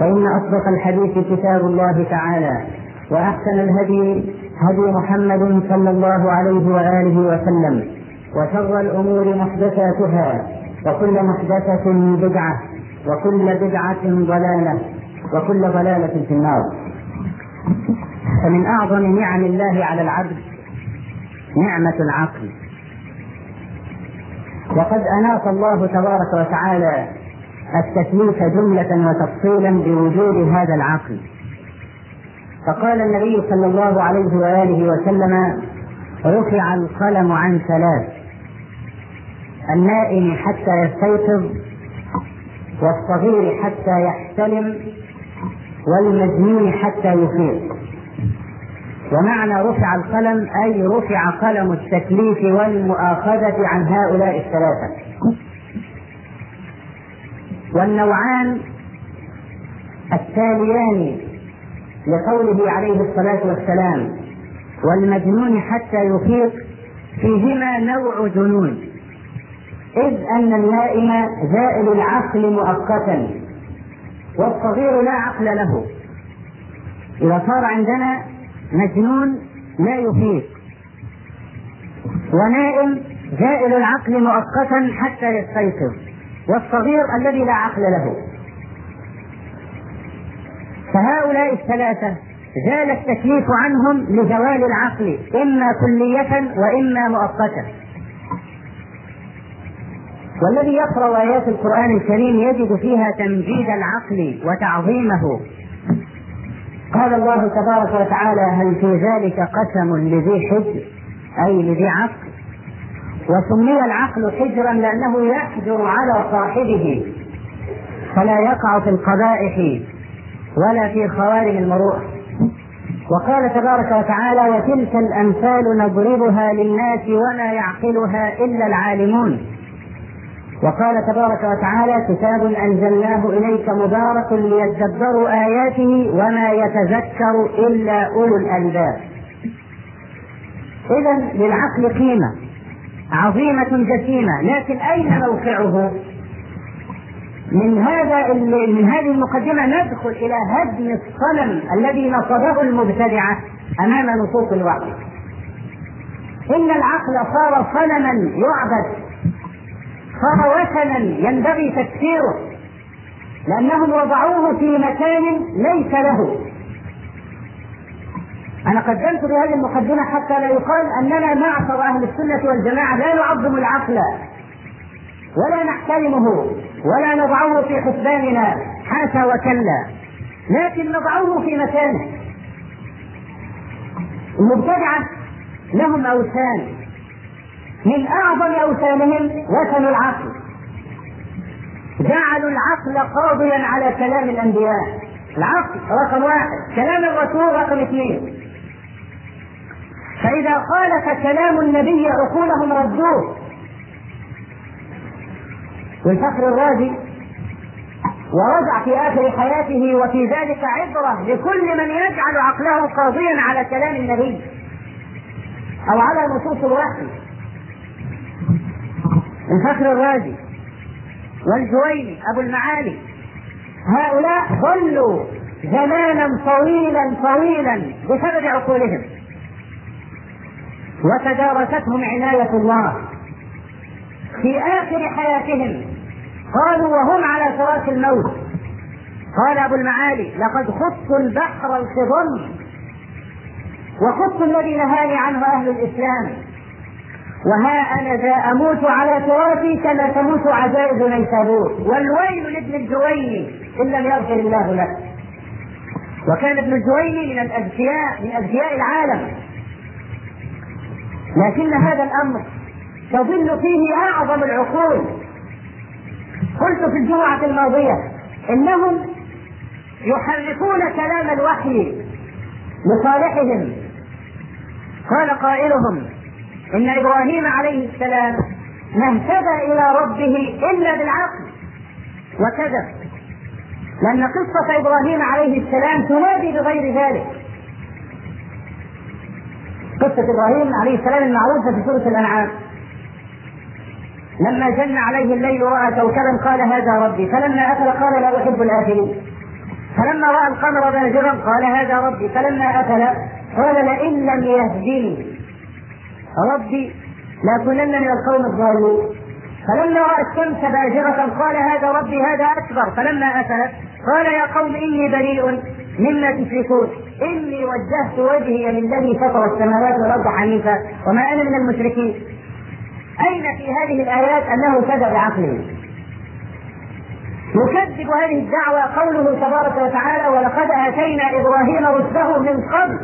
فإن أصدق الحديث كتاب الله تعالى وأحسن الهدي هدي محمد صلى الله عليه وآله وسلم وشر الأمور محدثاتها وكل محدثة بدعة وكل بدعة ضلالة وكل ضلالة في النار. فمن أعظم نعم الله على العبد نعمة العقل. وقد أناط الله تبارك وتعالى التكليف جملة وتفصيلا بوجود هذا العقل. فقال النبي صلى الله عليه وآله وسلم رفع القلم عن ثلاث النائم حتى يستيقظ والصغير حتى يحتلم والمجنون حتى يفيق. ومعنى رفع القلم أي رفع قلم التكليف والمؤاخذة عن هؤلاء الثلاثة. والنوعان التاليان لقوله عليه الصلاة والسلام والمجنون حتى يفيق فيهما نوع جنون إذ أن النائم زائل العقل مؤقتا والصغير لا عقل له. إذا صار عندنا مجنون لا يفيق ونائم زائل العقل مؤقتا حتى يستيقظ. والصغير الذي لا عقل له. فهؤلاء الثلاثة زال التكليف عنهم لزوال العقل إما كلية وإما مؤقتا والذي يقرأ آيات القرآن الكريم يجد فيها تمجيد العقل وتعظيمه. قال الله تبارك وتعالى هل في ذلك قسم لذي حجر أي لذي عقل؟ وسمي العقل حجرا لأنه يحجر على صاحبه فلا يقع في القبائح ولا في خوارم المروءة. وقال تبارك وتعالى وتلك الأمثال نضربها للناس وما يعقلها إلا العالمون وقال تبارك وتعالى كتاب أنزلناه إليك مبارك ليتدبروا آياته وما يتذكر إلا أولو الألباب إذا للعقل قيمة. عظيمة جسيمة لكن أين موقعه؟ من هذا من هذه المقدمة ندخل إلى هدم الصنم الذي نصبه المبتدعة أمام نصوص الوحي. إن العقل صار صنما يعبد صار وثنا ينبغي تكسيره لأنهم وضعوه في مكان ليس له أنا قدمت بهذه المقدمة حتى لا يقال أننا معشر أهل السنة والجماعة لا نعظم العقل ولا نحترمه ولا نضعه في حسباننا حاشا وكلا لكن نضعه في مكانه. المبتدعة لهم أوثان من أعظم أوثانهم وثن العقل. جعلوا العقل قاضيا على كلام الأنبياء. العقل رقم واحد كلام الرسول رقم اثنين. فإذا خالف كلام النبي عقولهم ردوه. والفخر الرازي ورجع في آخر حياته وفي ذلك عبرة لكل من يجعل عقله قاضيا على كلام النبي أو على نصوص الوحي. الفخر الرازي والجويني أبو المعالي هؤلاء ظلوا زمانا طويلا طويلا بسبب عقولهم. وتدارستهم عناية الله. في آخر حياتهم قالوا وهم على فراش الموت. قال أبو المعالي لقد خضت البحر الخضم وخضت الذي نهاني عنه أهل الإسلام. وها أنا ذا أموت على تراثي كما تموت عجائز نيسابور. والويل لابن الجويني إن لم يغفر الله له. وكان ابن الجويني من الأذكياء من أذكياء العالم. لكن هذا الأمر تظل فيه أعظم العقول. قلت في الجمعة الماضية إنهم يحرفون كلام الوحي لصالحهم. قال قائلهم إن إبراهيم عليه السلام ما اهتدى إلى ربه إلا بالعقل وكذب. لأن قصة إبراهيم عليه السلام تنادي بغير ذلك. قصة إبراهيم عليه السلام المعروفة في سورة الأنعام. لما جن عليه الليل ورأى كوكبا قال هذا ربي. فلما أكل قال لا أحب الآكلين. فلما رأى القمر بازغا قال هذا ربي. فلما أكل قال لئن لم يهدني. ربي لأكونن من القوم الضالين فلما رأى الشمس بازغة قال هذا ربي هذا أكبر. فلما أفلت قال يا قوم إني بريء مما تشركون. إني وجهت وجهي للذي فطر السماوات والأرض حنيفا وما أنا من المشركين. أين في هذه الآيات أنه كذب بعقله؟ يكذب هذه الدعوة قوله تبارك وتعالى ولقد آتينا إبراهيم رشده من قبل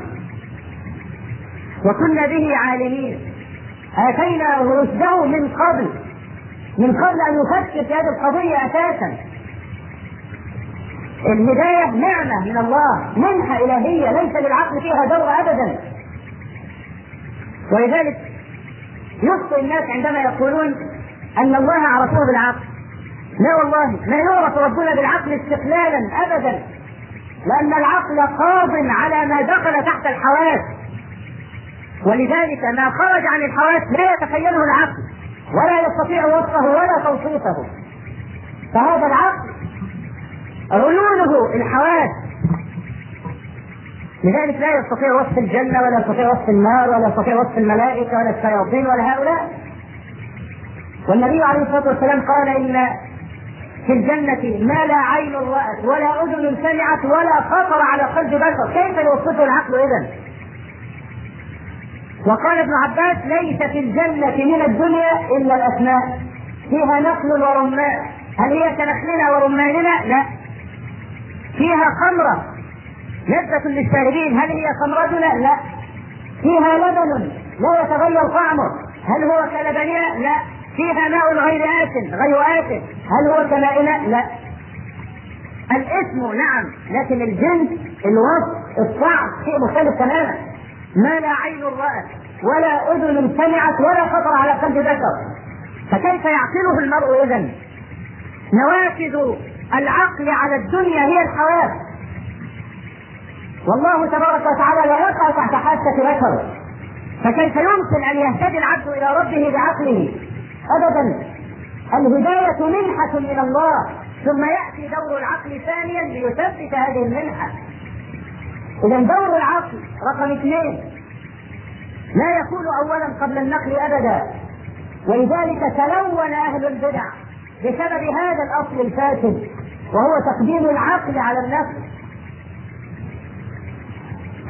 وكنا به عالمين. آتينا رشده من قبل من قبل أن يفكر في هذه القضية أساسا. الهداية نعمة من الله منحة إلهية ليس للعقل فيها دور أبدا. ولذلك يخطئ الناس عندما يقولون أن الله عرفوه بالعقل. لا والله ما يعرف ربنا بالعقل استقلالا أبدا. لأن العقل قاض على ما دخل تحت الحواس. ولذلك ما خرج عن الحواس لا يتخيله العقل ولا يستطيع وصفه ولا توصيفه. فهذا العقل عيونه الحواس لذلك لا يستطيع وصف الجنة ولا يستطيع وصف النار ولا يستطيع وصف الملائكة ولا الشياطين ولا هؤلاء. والنبي عليه الصلاة والسلام قال إن في الجنة ما لا عين رأت ولا أذن سمعت ولا خطر على قلب بشر. كيف يوصفه العقل إذا وقال ابن عباس ليس في الجنة من الدنيا إلا الأسماء. فيها نخل ورمان هل هي كنخلنا ورماننا؟ لا. فيها خمرة. لذة للشاربين هل هي خمرتنا؟ لا. فيها لبن. لا يتغير طعمه. هل هو كلبننا؟ لا. فيها ماء غير آسن غير آسن. هل هو كمائنا؟ لا. الاسم نعم لكن الجنس الوصف الطعم شيء مختلف تماما. ما لا عين رأت ولا أذن سمعت ولا خطر على قلب بشر. فكيف يعقله المرء إذا؟ نوافذ العقل على الدنيا هي الحواس والله تبارك وتعالى لا يقع تحت حاسة بشر. فكيف يمكن أن يهتدي العبد إلى ربه بعقله؟ أبدا. الهداية منحة من الله ثم يأتي دور العقل ثانيا ليثبت هذه المنحة. إذا دور العقل رقم اثنين. لا يكون أولا قبل النقل أبدا. ولذلك تلون أهل البدع بسبب هذا الأصل الفاسد. وهو تقديم العقل على النفس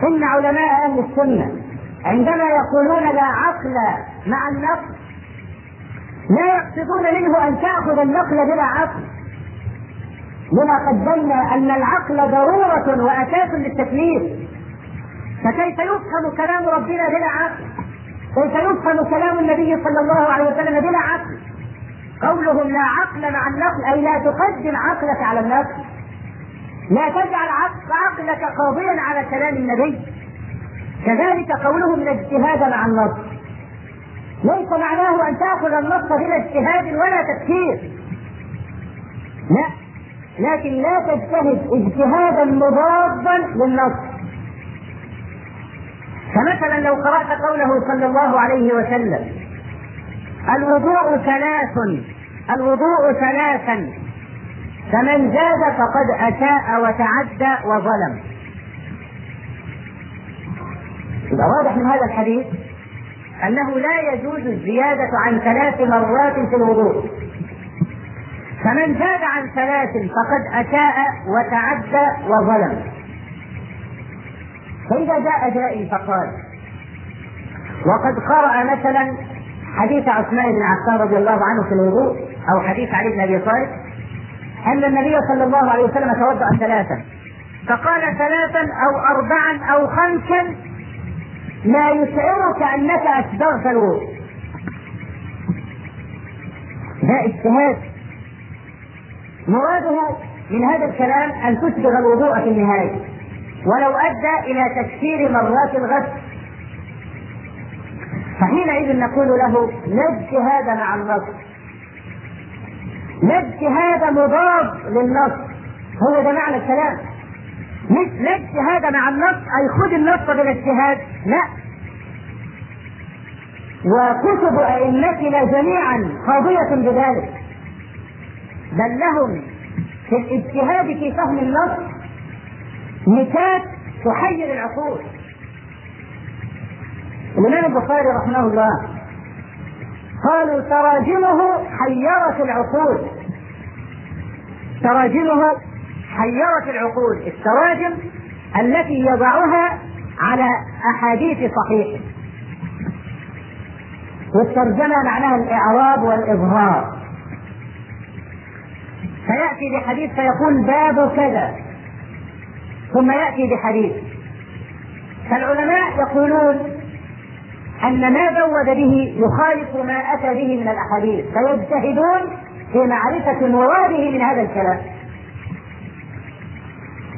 إن علماء أهل السنة عندما يقولون لا عقل مع النفس لا يقصدون منه أن تأخذ النقل بلا عقل لما قدمنا أن العقل ضرورة وأساس للتكليف فكيف يفهم كلام ربنا بلا عقل؟ كيف يفهم كلام النبي صلى الله عليه وسلم بلا عقل؟ قولهم لا عقل مع النقل أي لا تقدم عقلك على النقل لا تجعل عقلك قاضيا على كلام النبي. كذلك قولهم لا اجتهاد مع النص. ليس معناه أن تأخذ النص بلا اجتهاد ولا تفكير. لا. لكن لا تجتهد اجتهادا مضادا للنص. فمثلا لو قرأت قوله صلى الله عليه وسلم الوضوء ثلاث الوضوء ثلاثا. فمن زاد فقد أساء وتعدى وظلم. يبقى واضح من هذا الحديث أنه لا يجوز الزيادة عن ثلاث مرات في الوضوء. فمن زاد عن ثلاث فقد أساء وتعدى وظلم. فإذا جاء جائي فقال وقد قرأ مثلا حديث عثمان بن عفان رضي الله عنه في الوضوء أو حديث علي بن أبي طالب أن النبي صلى الله عليه وسلم توضأ ثلاثا فقال ثلاثا أو أربعا أو خمسا لا يشعرك أنك أسبغت الوضوء. ده اجتهاد. مراده من هذا الكلام أن تسبغ الوضوء في النهاية ولو أدى إلى تكثير مرات الغسل. فحينئذ نقول له لا اجتهاد مع النص لا اجتهاد مضاد للنص هو ده معنى الكلام. مش لا اجتهاد مع النص أي خذ النص بلا اجتهاد لا. وكتب أئمتنا جميعا قاضية بذلك. بل لهم في الاجتهاد في فهم النص نكات تحير العقول. الإمام البخاري رحمه الله؟ قالوا تراجمه حيرت العقول. تراجمه حيرت العقول. التراجم التي يضعها على أحاديث صحيح. والترجمة معناها الإعراب والإظهار. فيأتي بحديث فيقول باب كذا. ثم يأتي بحديث. فالعلماء يقولون أن ما زود به يخالف ما أتى به من الأحاديث. فيجتهدون في معرفة مراده من هذا الكلام.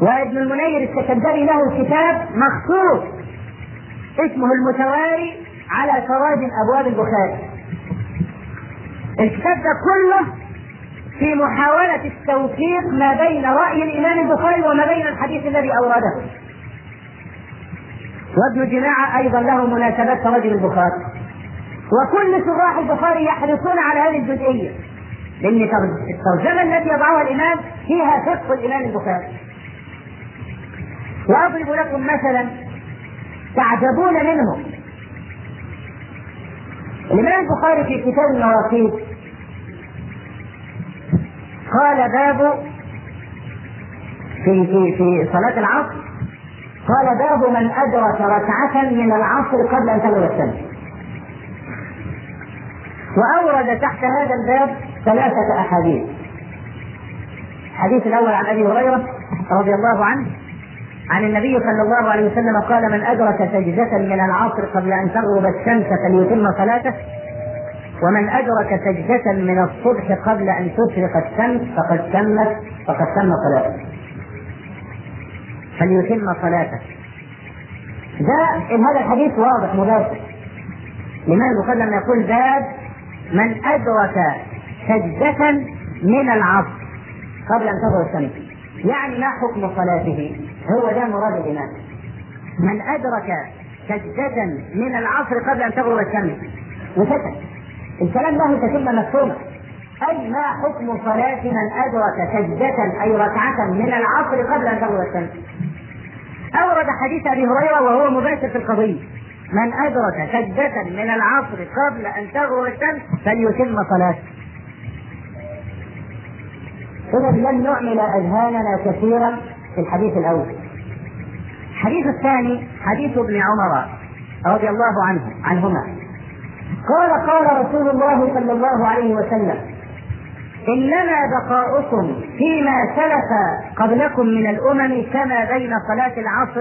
وابن المنير السكندري له كتاب مخصوص اسمه المتواري على تراجم أبواب البخاري. الكتاب كله في محاولة التوفيق ما بين رأي الإمام البخاري وما بين الحديث الذي أورده. وابن جماعة أيضا له مناسبات كرجل البخاري. وكل شراح البخاري يحرصون على هذه الجزئية لأن الترجمة التي يضعها الإمام فيها فقه الإمام البخاري. وأضرب لكم مثلا تعجبون منه. الإمام البخاري في كتاب المواقيت قال باب في في في صلاة العصر قال باب من أدرك ركعة من العصر قبل أن تغرب الشمس. وأورد تحت هذا الباب ثلاثة أحاديث. الحديث الأول عن أبي هريرة رضي الله عنه عن النبي صلى الله عليه وسلم قال من أدرك سجدة من العصر قبل أن تغرب الشمس فليتم صلاته ومن أدرك سجدة من الصبح قبل أن تشرق الشمس فقد تمت فقد تم صلاته. فليتم صلاته. ده هذا الحديث واضح مباشر. الإمام البخاري لما يقول باب من أدرك سجدة من العصر قبل أن تظهر الشمس يعني ما حكم صلاته؟ هو ده مراد الإمام. من أدرك سجدة من العصر قبل أن تغرب الشمس وسكت. الكلام له تتم مفهومة. أي ما حكم صلاة من أدرك سجدة أي ركعة من العصر قبل أن تغرب الشمس أورد حديث أبي هريرة وهو مباشر في القضية. من أدرك سجدة من العصر قبل أن تغرب الشمس فليتم صلاته. إذا لن نعمل أذهاننا كثيرا في الحديث الأول. الحديث الثاني حديث ابن عمر رضي الله عنه عنهما. قال قال رسول الله صلى الله عليه وسلم إنما بقاؤكم فيما سلف قبلكم من الأمم كما بين صلاة العصر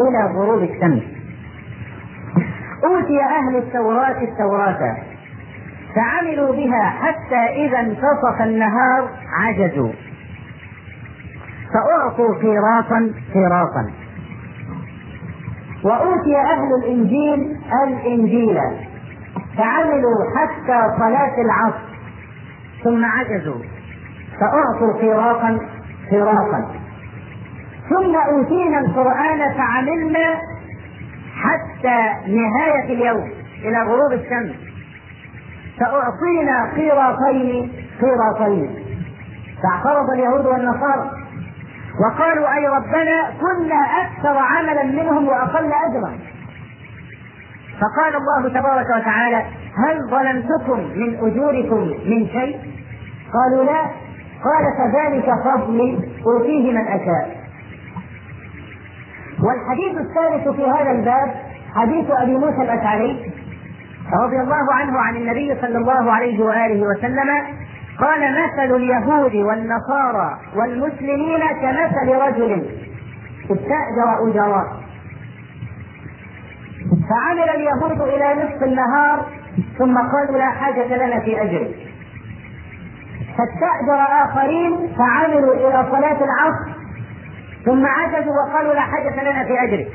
إلى غروب الشمس. أوتي أهل التوراة التوراة. فعملوا بها حتى إذا انتصف النهار عجزوا. فأعطوا قيراطا قيراطا وأوتي أهل الإنجيل الإنجيل. فعملوا حتى صلاة العصر. ثم عجزوا. فأعطوا قيراطا قيراطا ثم أوتينا القرآن فعملنا حتى نهاية اليوم إلى غروب الشمس. فأعطينا قيراطين قيراطين فاعترض اليهود والنصارى. وقالوا أي ربنا كنا أكثر عملا منهم وأقل أجرا. فقال الله تبارك وتعالى هل ظلمتكم من أجوركم من شيء؟ قالوا لا. قال فذلك فضلي أوتيه من أشاء. والحديث الثالث في هذا الباب حديث أبي موسى الأشعري رضي الله عنه عن النبي صلى الله عليه وآله وسلم قال مثل اليهود والنصارى والمسلمين كمثل رجل استأجر أجراء فعمل اليهود إلى نصف النهار ثم قالوا لا حاجة لنا في أجره فاستأجر آخرين فعملوا إلى صلاة العصر ثم عجزوا وقالوا لا حاجة لنا في أجره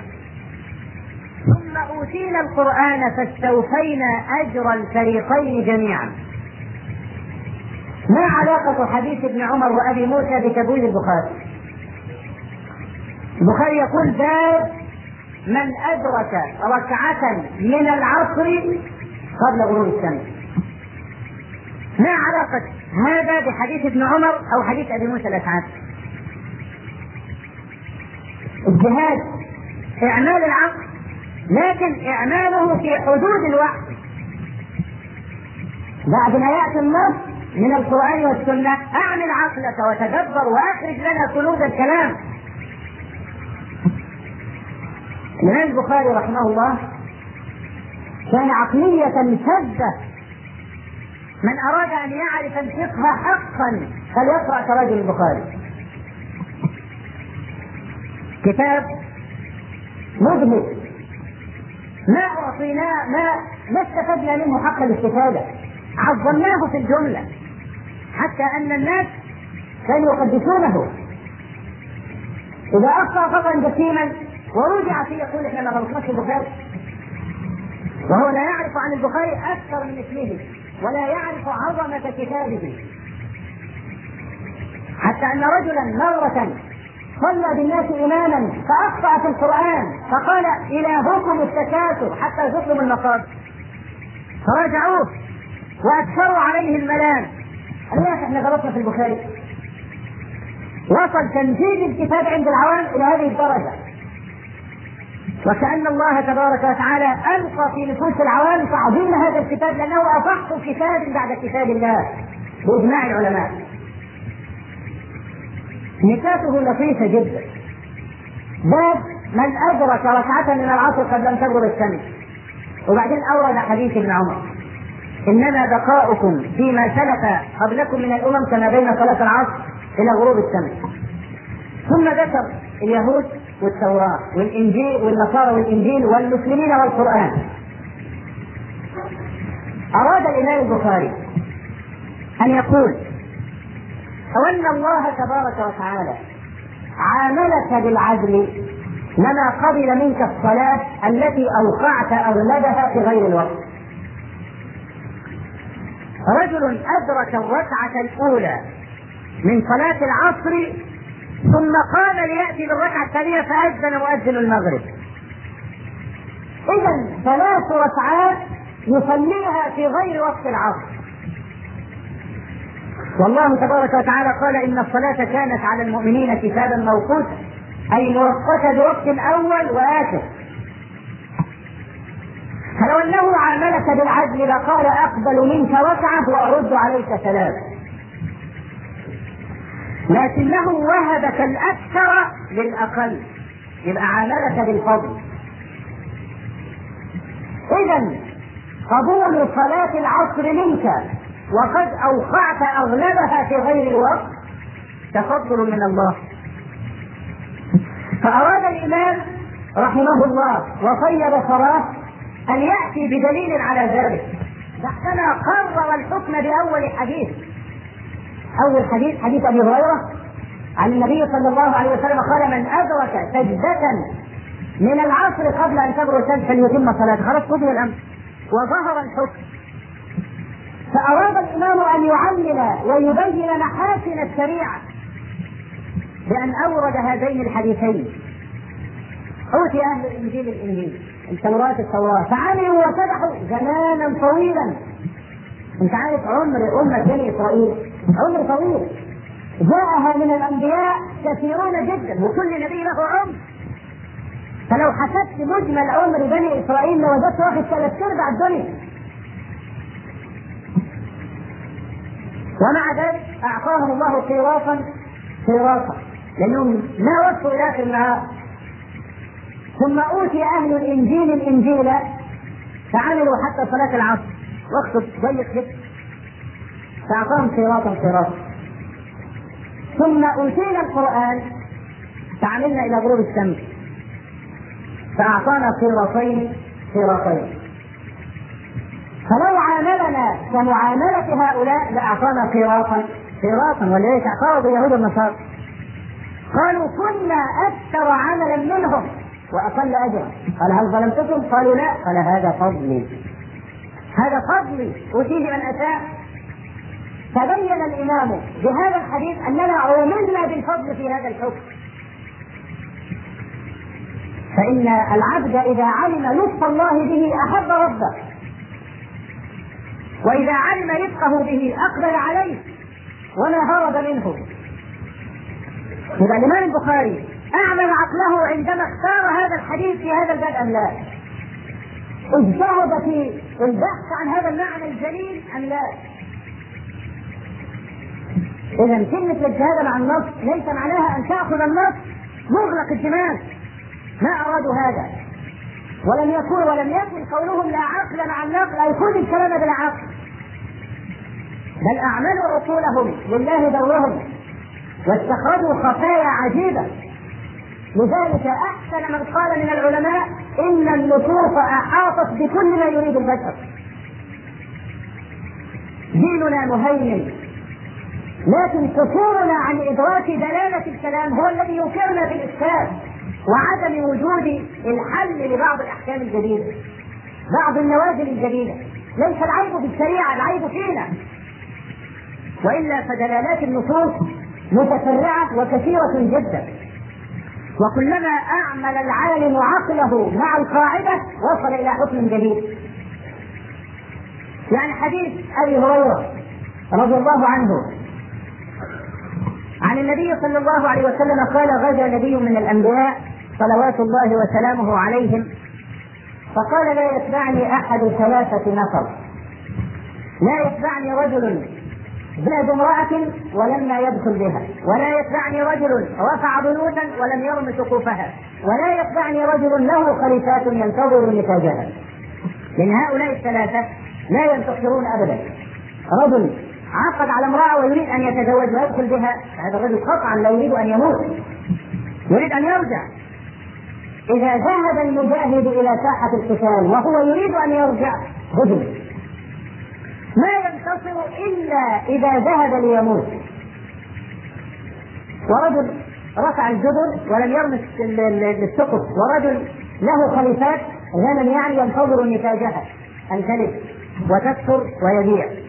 ثم أوتينا القرآن فاستوفينا أجر الفريقين جميعا. ما علاقة حديث ابن عمر وأبي موسى بتبويب البخاري؟ البخاري يقول باب من أدرك ركعة من العصر قبل غروب الشمس. ما علاقة هذا بحديث ابن عمر أو حديث أبي موسى الأشعري؟ الجهاد إعمال العقل لكن إعماله في حدود الوقت. بعد ما يأتي النص من القرآن والسنة أعمل عقلك وتدبر وأخرج لنا كنوز الكلام. الإمام البخاري رحمه الله كان عقلية شدة من أراد أن يعرف الفقه حقا فليقرأ تراجم البخاري. كتاب مذهل ما أعطيناه ما ما استفدنا منه حق الاستفادة. عظمناه في الجملة. حتى أن الناس كانوا يقدسونه. إذا أخطأ خطأ جسيما ورجع فيه يقول إحنا ما غلطناش البخاري. وهو لا يعرف عن البخاري أكثر من اسمه ولا يعرف عظمة كتابه. حتى أن رجلا مرة صلى بالناس إماما فأخطأ في القرآن فقال إلهكم التكاثر حتى زرتم المقابر فراجعوه وأكثروا عليه الملام. قال يا إحنا غلطنا في البخاري. وصل تنفيذ الكتاب عند العوام إلى هذه الدرجة. وكأن الله تبارك وتعالى ألقى في نفوس العوام تعظيم هذا الكتاب لأنه أصح كتاب بعد كتاب الله. بإجماع العلماء. نكاته لطيفة جدا. باب من أدرك ركعة من العصر قبل أن تغرب الشمس. وبعدين أورد حديث ابن عمر. إنما بقاؤكم فيما سلف قبلكم من الأمم كما بين صلاة العصر إلى غروب الشمس. ثم ذكر اليهود والتوراة والإنجيل والنصارى والإنجيل والمسلمين والقرآن. أراد الإمام البخاري أن يقول أو أن الله تبارك وتعالى عاملك بالعدل لما قبل منك الصلاة التي أوقعت أغلبها في غير الوقت. رجل أدرك الركعة الأولى من صلاة العصر ثم قام ليأتي بالركعة الثانية فأذن مؤذن المغرب. إذا ثلاث ركعات يصليها في غير وقت العصر. والله تبارك وتعالى قال إن الصلاة كانت على المؤمنين كتابا موقوتا أي مؤقتة بوقت أول وآخر. فلو أنه عاملك بالعدل لقال أقبل منك ركعة وأرد عليك ثلاث لكنه وهبك الأكثر للأقل. يبقى عاملك بالفضل. إذا قبول صلاة العصر منك وقد أوقعت أغلبها في غير الوقت تفضل من الله. فأراد الإمام رحمه الله وصيب صلاة أن يأتي بدليل على ذلك. بعدما قرر الحكم بأول حديث. أول حديث حديث أبي هريرة عن النبي صلى الله عليه وسلم قال من أدرك سجدة من العصر قبل أن تبرز الشمس فليتم صلاته. خلاص قضي الأمر. وظهر الحكم. فأراد الإمام أن يعلل ويبين محاسن الشريعة بأن أورد هذين الحديثين. أوتي أهل الإنجيل الإنجيل التوراة التوراة فعملوا وفتحوا زمانا طويلا. أنت عارف عمر أمة بني إسرائيل؟ عمر طويل. جاءها من الأنبياء كثيرون جدا وكل نبي له عمر. فلو حسبت مجمل عمر بني إسرائيل لوجدت واخد ثلاث أرباع الدنيا. ومع ذلك أعطاهم الله قيراطا قيراطا لانهم ما وصلوا إلى آخر النهار. ثم أوتي أهل الإنجيل الإنجيل فعملوا حتى صلاة العصر. وقت ضيق جدا. فاعطاهم قيراطا قيراطا ثم اوتينا القرآن فعملنا إلى غروب الشمس. فأعطانا قيراطين قيراطين فلو عاملنا كمعاملة هؤلاء لأعطانا قيراطا قيراطا ولذلك اعترضوا يهود النصارى قالوا كنا أكثر عملا منهم وأقل أجرا. قال هل ظلمتكم؟ قالوا لا. قال هذا فضلي. هذا فضلي أوتيه من أشاء. تبين الإمام بهذا الحديث أننا عوملنا بالفضل في هذا الحكم فإن العبد إذا علم لطف الله به أحب ربه وإذا علم رزقه به أقبل عليه وما هرب منه إذا الإمام البخاري أعمل عقله عندما اختار هذا الحديث في هذا الباب أم لا؟ اجتهد في البحث عن هذا المعنى الجليل أم لا؟ إذا كلمة الاجتهاد مع النص ليس معناها أن تأخذ النص مغلق الدماغ ما أرادوا هذا. ولم يكن ولم يكن قولهم لا عقل مع النقل أي خذ الكلام بلا عقل. بل أعملوا عقولهم لله دورهم واستخرجوا خفايا عجيبة. لذلك أحسن من قال من العلماء إن النصوص أحاطت بكل ما يريد البشر. ديننا مهيمن. لكن قصورنا عن إدراك دلالة الكلام هو الذي يوقعنا في وعدم وجود الحل لبعض الأحكام الجديدة بعض النوازل الجديدة. ليس العيب في الشريعة العيب فينا. وإلا فدلالات النصوص متفرعة وكثيرة جدا. وكلما أعمل العالم عقله مع القاعدة وصل إلى حكم جديد. يعني حديث أبي هريرة رضي الله عنه عن النبي صلى الله عليه وسلم قال غدا نبي من الأنبياء صلوات الله وسلامه عليهم. فقال لا يتبعني أحد ثلاثة نفر. لا يتبعني رجل زاد امرأة ولما يدخل بها. ولا يتبعني رجل رفع بيوتا ولم يرم سقوفها. ولا يتبعني رجل له خليفات ينتظر نتاجها. من هؤلاء الثلاثة لا ينتصرون أبدا. رجل عقد على امرأة ويريد أن يتزوج ويدخل بها هذا الرجل قطعا لا يريد أن يموت. يريد أن يرجع. إذا ذهب المجاهد إلى ساحة القتال وهو يريد أن يرجع هدم. ما ينتصر إلا إذا ذهب ليموت. ورجل رفع الجبر ولم يرمس السقف. ورجل له خليفات غنم يعني ينتظر نتاجها. تلد وتكثر ويبيع.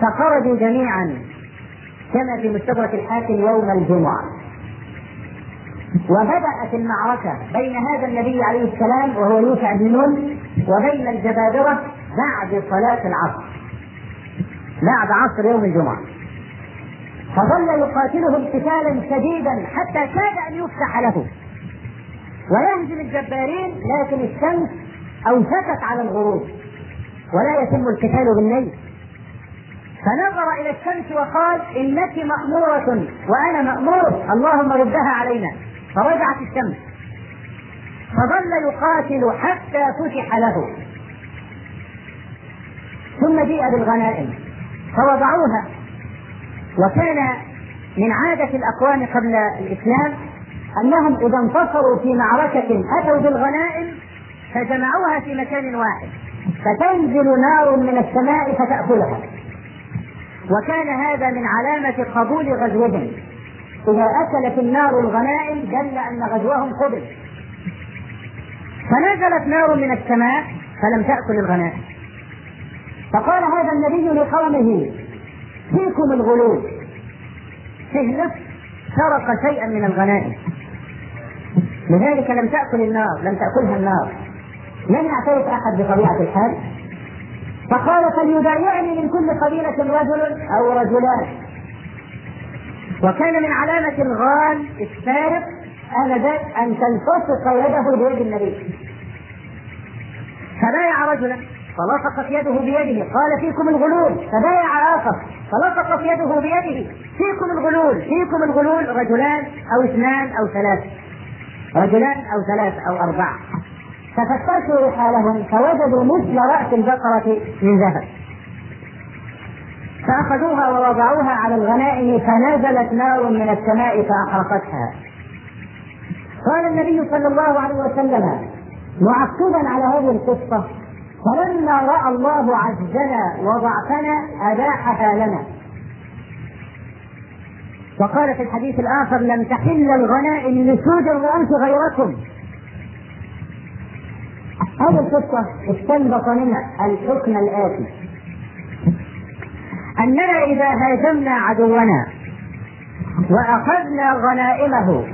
فخرجوا جميعا. كما في مستدرك الحاكم يوم الجمعة. وبدأت المعركة بين هذا النبي عليه السلام وهو يوسع بن نون وبين الجبابرة بعد صلاة العصر. بعد عصر يوم الجمعة. فظل يقاتلهم قتالا شديدا حتى كاد أن يفتح له. ويهزم الجبارين لكن الشمس أوشكت على الغروب. ولا يتم القتال بالليل. فنظر إلى الشمس وقال إنك مأمورة وأنا مأمور. اللهم ردها علينا. فرجعت الشمس. فظل يقاتل حتى فتح له. ثم جيء بالغنائم. فوضعوها. وكان من عادة الأقوام قبل الإسلام أنهم إذا انتصروا في معركة أتوا بالغنائم فجمعوها في مكان واحد. فتنزل نار من السماء فتأكلها. وكان هذا من علامة قبول غزوهم. إذا أكلت النار الغنائم دل أن غزوهم قبل. فنزلت نار من السماء فلم تأكل الغنائم. فقال هذا النبي لقومه فيكم الغلول فيه نفس سرق شيئا من الغنائم. لذلك لم تأكل النار لم تأكلها النار. لم يعترف أحد بطبيعة الحال. فقال فليبايعني من كل قبيلة رجل أو رجلان. وكان من علامة الغال السارق آنذاك أن تلتصق يده بيد النبي. فبايع رجلا فلصقت يده بيده قال فيكم الغلول. فبايع آخر فلصقت يده بيده. فيكم الغلول فيكم الغلول رجلان أو اثنان أو ثلاث. رجلان أو ثلاث أو أربعة. ففتشوا رحالهم فوجدوا مثل رأس البقرة من ذهب. فأخذوها ووضعوها على الغنائم فنزلت نار من السماء فأحرقتها. قال النبي صلى الله عليه وسلم معقبا على هذه القصة فلما رأى الله عجزنا وضعفنا أباحها لنا. وقال في الحديث الآخر لم تحل الغنائم لسود الرؤوس غيركم. هذه القصة استنبط منها الحكم الآتي. أننا إذا هاجمنا عدونا وأخذنا غنائمه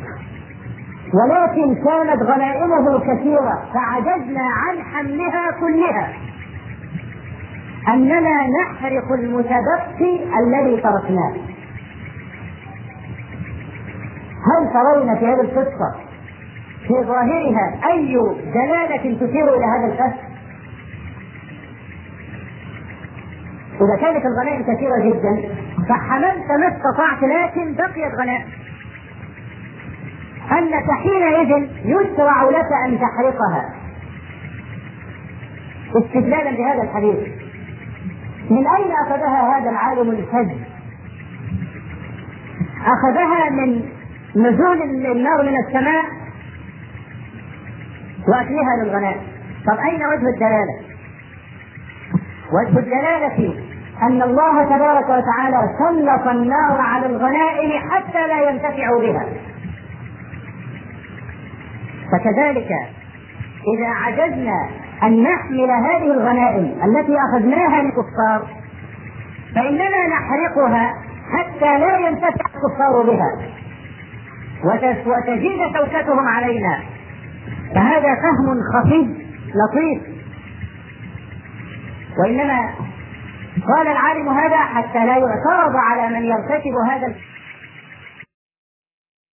ولكن كانت غنائمه كثيرة فعجزنا عن حملها كلها. أننا نحرق المتبقي الذي تركناه. هل ترون في هذه القصة في ظاهرها أي دلالة تشير إلى هذا الفهم؟ إذا كانت الغنائم كثيرة جدا فحملت ما استطعت لكن بقيت غنائم أنك حينئذ يشرع لك أن تحرقها. استدلالا بهذا الحديث. من أين أخذها هذا العالم الفج أخذها من نزول النار من السماء وأكلها للغنائم طب أين وجه الدلالة؟ وجه الدلالة أن الله تبارك وتعالى سلط النار على الغنائم حتى لا ينتفعوا بها. فكذلك إذا عجزنا أن نحمل هذه الغنائم التي أخذناها للكفار فإننا نحرقها حتى لا ينتفع الكفار بها. وتزيد شوكتهم علينا. فهذا فهم خفي لطيف. وإنما قال العالم هذا حتى لا يعترض على من يرتكب هذا